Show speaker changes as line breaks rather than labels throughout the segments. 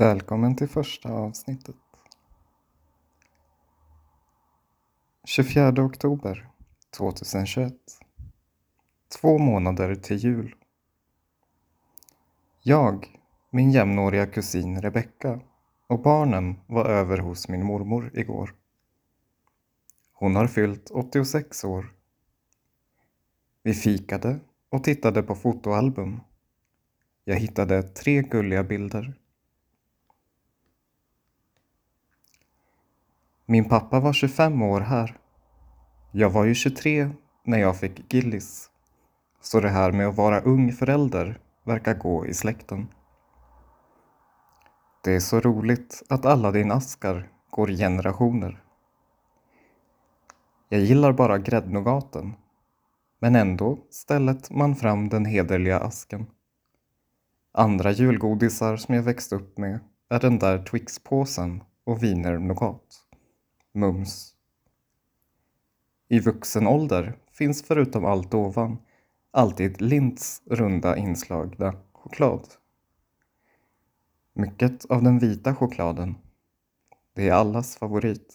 Välkommen till första avsnittet. 24 oktober 2021. Två månader till jul. Jag, min jämnåriga kusin Rebecka och barnen var över hos min mormor igår. Hon har fyllt 86 år. Vi fikade och tittade på fotoalbum. Jag hittade tre gulliga bilder. Min pappa var 25 år här. Jag var ju 23 när jag fick Gillis. Så det här med att vara ung förälder verkar gå i släkten. Det är så roligt att alla din askar går i generationer. Jag gillar bara gräddnougaten. Men ändå stället man fram den hederliga asken. Andra julgodisar som jag växt upp med är den där Twix-påsen och Wiener Nougat. Mums. I vuxen ålder finns förutom allt ovan alltid Linds runda inslagna choklad. Mycket av den vita chokladen. Det är allas favorit.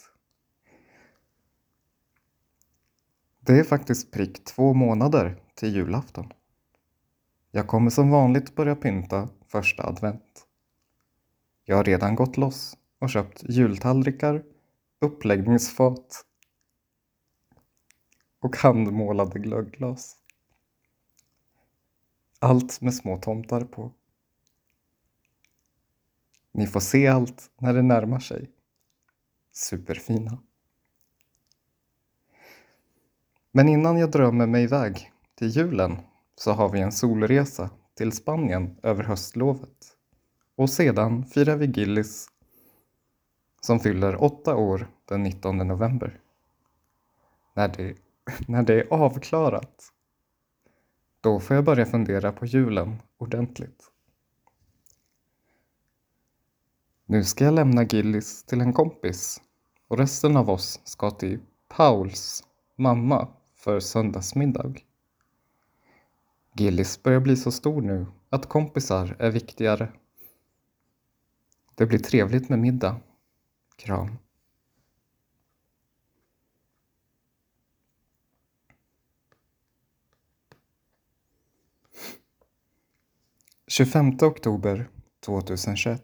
Det är faktiskt prick två månader till julafton. Jag kommer som vanligt börja pynta första advent. Jag har redan gått loss och köpt jultallrikar uppläggningsfat och handmålade glögglas. Allt med små tomtar på. Ni får se allt när det närmar sig. Superfina. Men innan jag drömmer mig iväg till julen så har vi en solresa till Spanien över höstlovet. Och sedan firar vi Gillis som fyller åtta år den 19 november. När det, när det är avklarat, då får jag börja fundera på julen ordentligt. Nu ska jag lämna Gillis till en kompis och resten av oss ska till Pauls mamma för söndagsmiddag. Gillis börjar bli så stor nu att kompisar är viktigare. Det blir trevligt med middag Kram. Tjugofemte oktober 2021.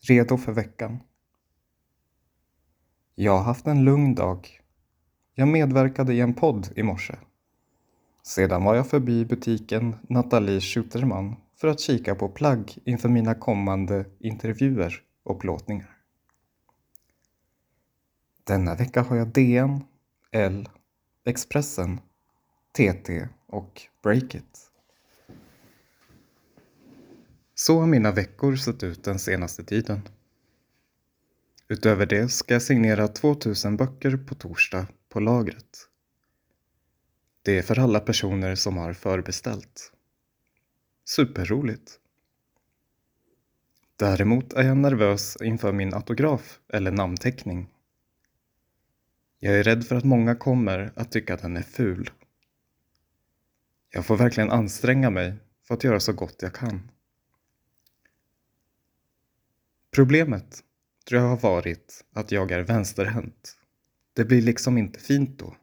Redo för veckan. Jag har haft en lugn dag. Jag medverkade i en podd i morse. Sedan var jag förbi butiken Nathalie Schuterman för att kika på plagg inför mina kommande intervjuer och plåtningar. Denna vecka har jag DN, L, Expressen, TT och Breakit. Så har mina veckor sett ut den senaste tiden. Utöver det ska jag signera 2000 böcker på torsdag på lagret. Det är för alla personer som har förbeställt. Superroligt. Däremot är jag nervös inför min autograf eller namnteckning jag är rädd för att många kommer att tycka att den är ful. Jag får verkligen anstränga mig för att göra så gott jag kan. Problemet tror jag har varit att jag är vänsterhänt. Det blir liksom inte fint då.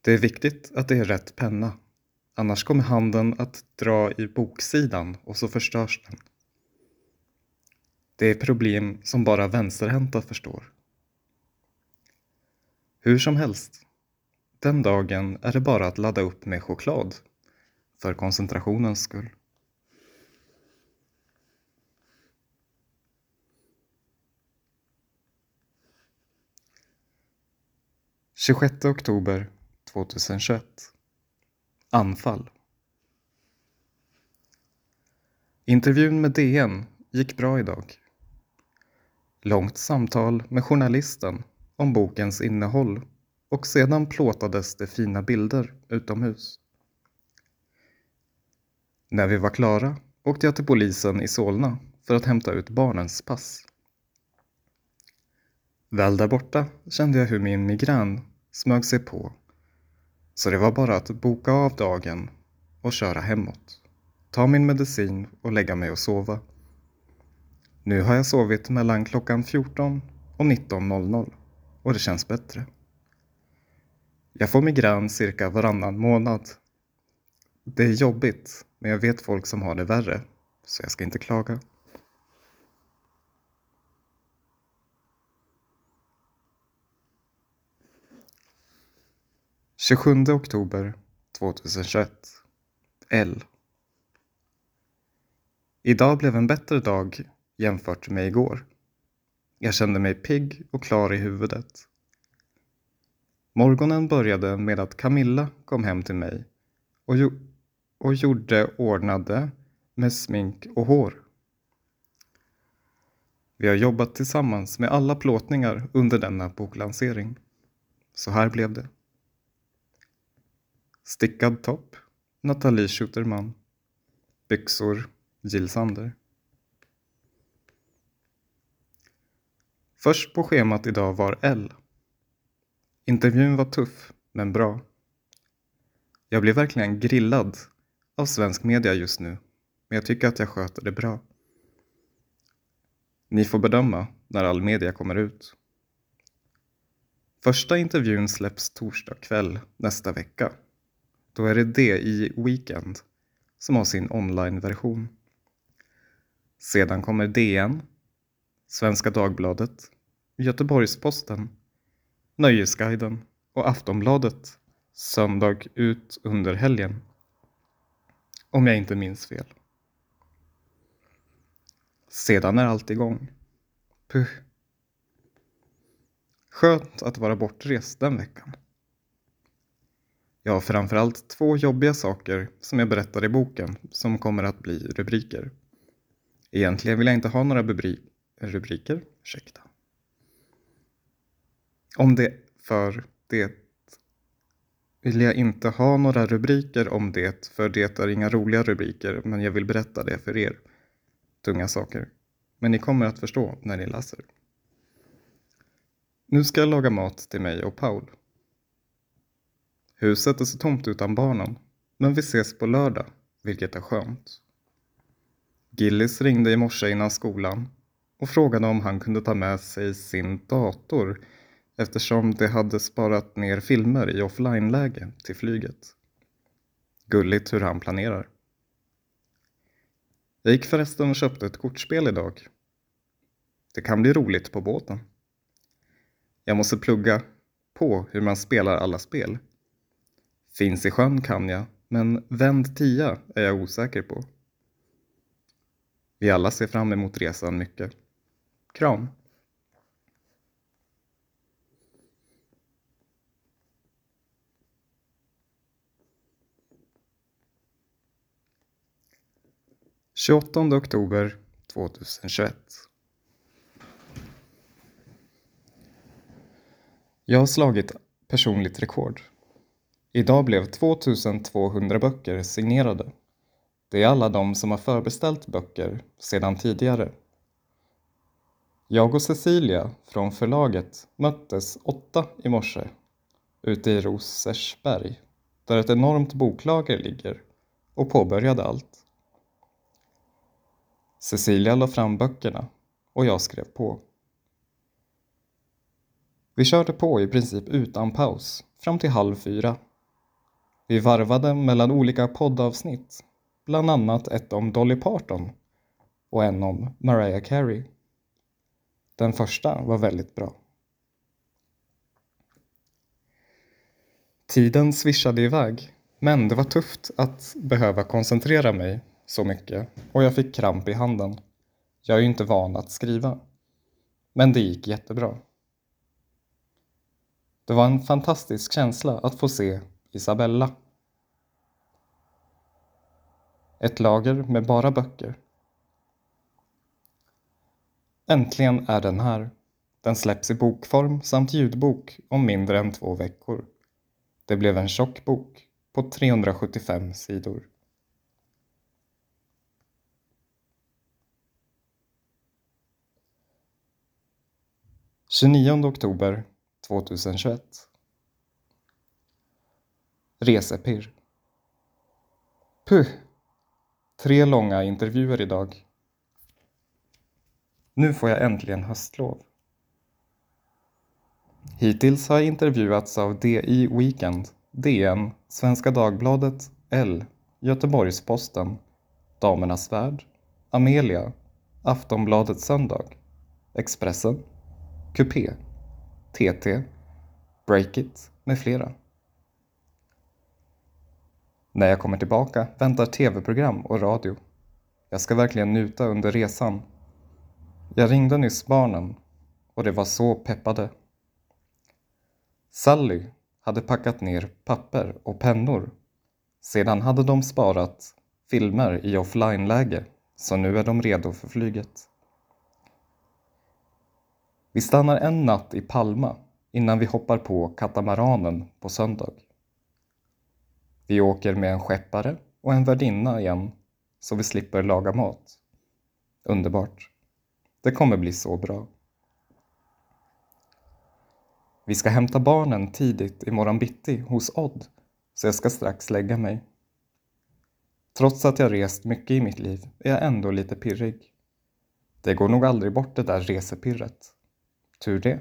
Det är viktigt att det är rätt penna. Annars kommer handen att dra i boksidan och så förstörs den. Det är problem som bara vänsterhänta förstår. Hur som helst, den dagen är det bara att ladda upp med choklad för koncentrationens skull. Tjugosjätte oktober 2021 Anfall Intervjun med DN gick bra idag. Långt samtal med journalisten om bokens innehåll och sedan plåtades det fina bilder utomhus. När vi var klara åkte jag till polisen i Solna för att hämta ut barnens pass. Väl där borta kände jag hur min migrän smög sig på så det var bara att boka av dagen och köra hemåt, ta min medicin och lägga mig och sova Nu har jag sovit mellan klockan 14 och 19.00 och det känns bättre. Jag får migrän cirka varannan månad. Det är jobbigt, men jag vet folk som har det värre, så jag ska inte klaga. Tjugosjunde oktober 2021 L Idag blev en bättre dag jämfört med igår. Jag kände mig pigg och klar i huvudet. Morgonen började med att Camilla kom hem till mig och, och gjorde ordnade med smink och hår. Vi har jobbat tillsammans med alla plåtningar under denna boklansering. Så här blev det. Stickad topp, Nathalie Schuterman. Byxor, Jill Sander. Först på schemat idag var L. Intervjun var tuff, men bra. Jag blir verkligen grillad av svensk media just nu, men jag tycker att jag sköter det bra. Ni får bedöma när all media kommer ut. Första intervjun släpps torsdag kväll nästa vecka. Då är det DI Weekend som har sin online-version. Sedan kommer DN, Svenska Dagbladet, Göteborgs-Posten, Nöjesguiden och Aftonbladet söndag ut under helgen. Om jag inte minns fel. Sedan är allt igång. Puh. Skönt att vara bortrest den veckan. Jag har framförallt två jobbiga saker som jag berättar i boken som kommer att bli rubriker. Egentligen vill jag inte ha några rubriker. Ursäkta. Om det för det vill jag inte ha några rubriker om det, för det är inga roliga rubriker, men jag vill berätta det för er. Tunga saker. Men ni kommer att förstå när ni läser. Nu ska jag laga mat till mig och Paul. Huset är så tomt utan barnen, men vi ses på lördag, vilket är skönt. Gillis ringde i morse innan skolan och frågade om han kunde ta med sig sin dator eftersom de hade sparat ner filmer i offline-läge till flyget. Gulligt hur han planerar. Jag gick förresten och köpte ett kortspel idag. Det kan bli roligt på båten. Jag måste plugga på hur man spelar alla spel. Finns i sjön kan jag, men vänd tia är jag osäker på. Vi alla ser fram emot resan mycket. Kram! Tjugoåttonde oktober 2021 Jag har slagit personligt rekord. Idag blev 2200 böcker signerade. Det är alla de som har förbeställt böcker sedan tidigare. Jag och Cecilia från förlaget möttes åtta i morse ute i Rosersberg där ett enormt boklager ligger och påbörjade allt. Cecilia la fram böckerna och jag skrev på. Vi körde på i princip utan paus fram till halv fyra. Vi varvade mellan olika poddavsnitt bland annat ett om Dolly Parton och en om Mariah Carey. Den första var väldigt bra. Tiden svischade iväg, men det var tufft att behöva koncentrera mig så mycket och jag fick kramp i handen. Jag är ju inte van att skriva. Men det gick jättebra. Det var en fantastisk känsla att få se Isabella ett lager med bara böcker. Äntligen är den här. Den släpps i bokform samt ljudbok om mindre än två veckor. Det blev en tjock bok på 375 sidor. Tjugonionde oktober 2021 Resepirr Puh! Tre långa intervjuer idag. Nu får jag äntligen höstlov. Hittills har jag intervjuats av DI Weekend, DN, Svenska Dagbladet, L, Göteborgs-Posten, Damernas Värld, Amelia, Aftonbladet Söndag, Expressen, Coupé, TT, Breakit med flera. När jag kommer tillbaka väntar tv-program och radio. Jag ska verkligen njuta under resan. Jag ringde nyss barnen och de var så peppade. Sally hade packat ner papper och pennor. Sedan hade de sparat filmer i offline-läge, så nu är de redo för flyget. Vi stannar en natt i Palma innan vi hoppar på katamaranen på söndag. Vi åker med en skeppare och en värdinna igen så vi slipper laga mat. Underbart. Det kommer bli så bra. Vi ska hämta barnen tidigt imorgon bitti hos Odd, så jag ska strax lägga mig. Trots att jag rest mycket i mitt liv är jag ändå lite pirrig. Det går nog aldrig bort det där resepirret. Tur det.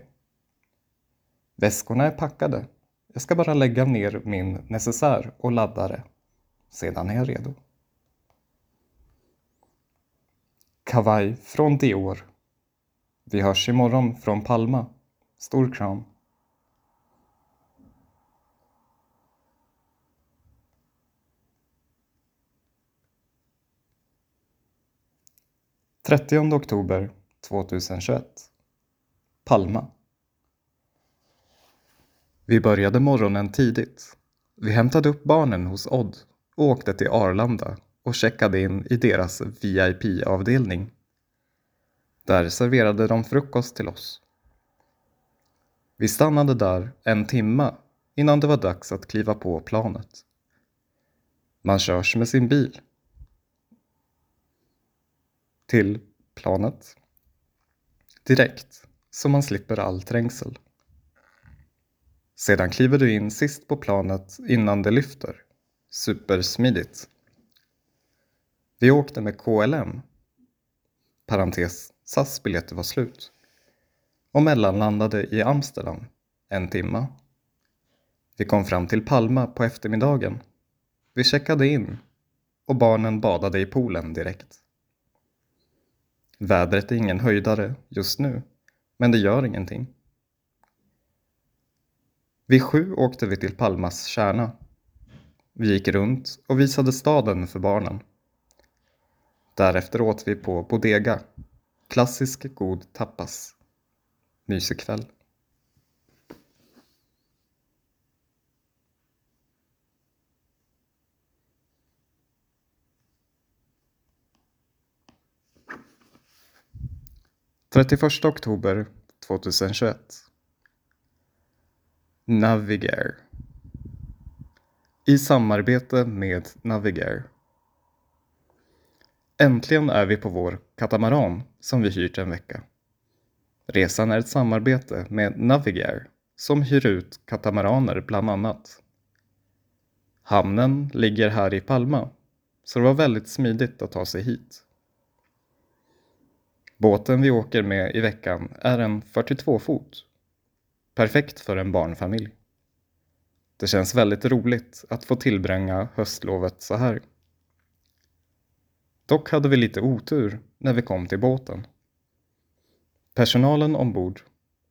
Väskorna är packade. Jag ska bara lägga ner min necessär och ladda det. Sedan är jag redo. Kavaj från Dior. Vi hörs imorgon från Palma. Stor kram. 30 oktober 2021 Palma Vi började morgonen tidigt. Vi hämtade upp barnen hos Odd och åkte till Arlanda och checkade in i deras VIP-avdelning. Där serverade de frukost till oss. Vi stannade där en timma innan det var dags att kliva på planet. Man körs med sin bil till planet direkt så man slipper all trängsel. Sedan kliver du in sist på planet innan det lyfter. Supersmidigt. Vi åkte med KLM. Parentes, SAS biljetter var slut. Och mellanlandade i Amsterdam en timma. Vi kom fram till Palma på eftermiddagen. Vi checkade in och barnen badade i poolen direkt. Vädret är ingen höjdare just nu, men det gör ingenting. Vid sju åkte vi till Palmas kärna. Vi gick runt och visade staden för barnen. Därefter åt vi på Bodega. Klassisk god tapas. Mysig kväll. 31 oktober 2021 Navigair I samarbete med Navigair Äntligen är vi på vår katamaran som vi hyrt en vecka. Resan är ett samarbete med Navigair som hyr ut katamaraner bland annat. Hamnen ligger här i Palma så det var väldigt smidigt att ta sig hit. Båten vi åker med i veckan är en 42 fot. Perfekt för en barnfamilj. Det känns väldigt roligt att få tillbringa höstlovet så här. Dock hade vi lite otur när vi kom till båten. Personalen ombord,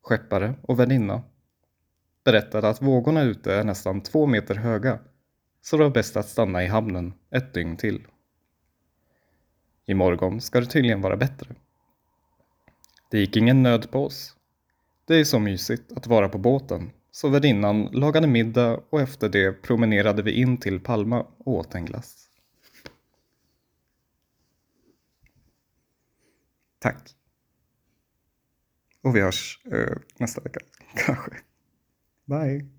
skeppare och värdinna, berättade att vågorna ute är nästan två meter höga så det var bäst att stanna i hamnen ett dygn till. Imorgon ska det tydligen vara bättre. Det gick ingen nöd på oss. Det är så mysigt att vara på båten, så värdinnan lagade middag och efter det promenerade vi in till Palma och åt en glass. Tack. Och vi hörs eh, nästa vecka, kanske. Bye.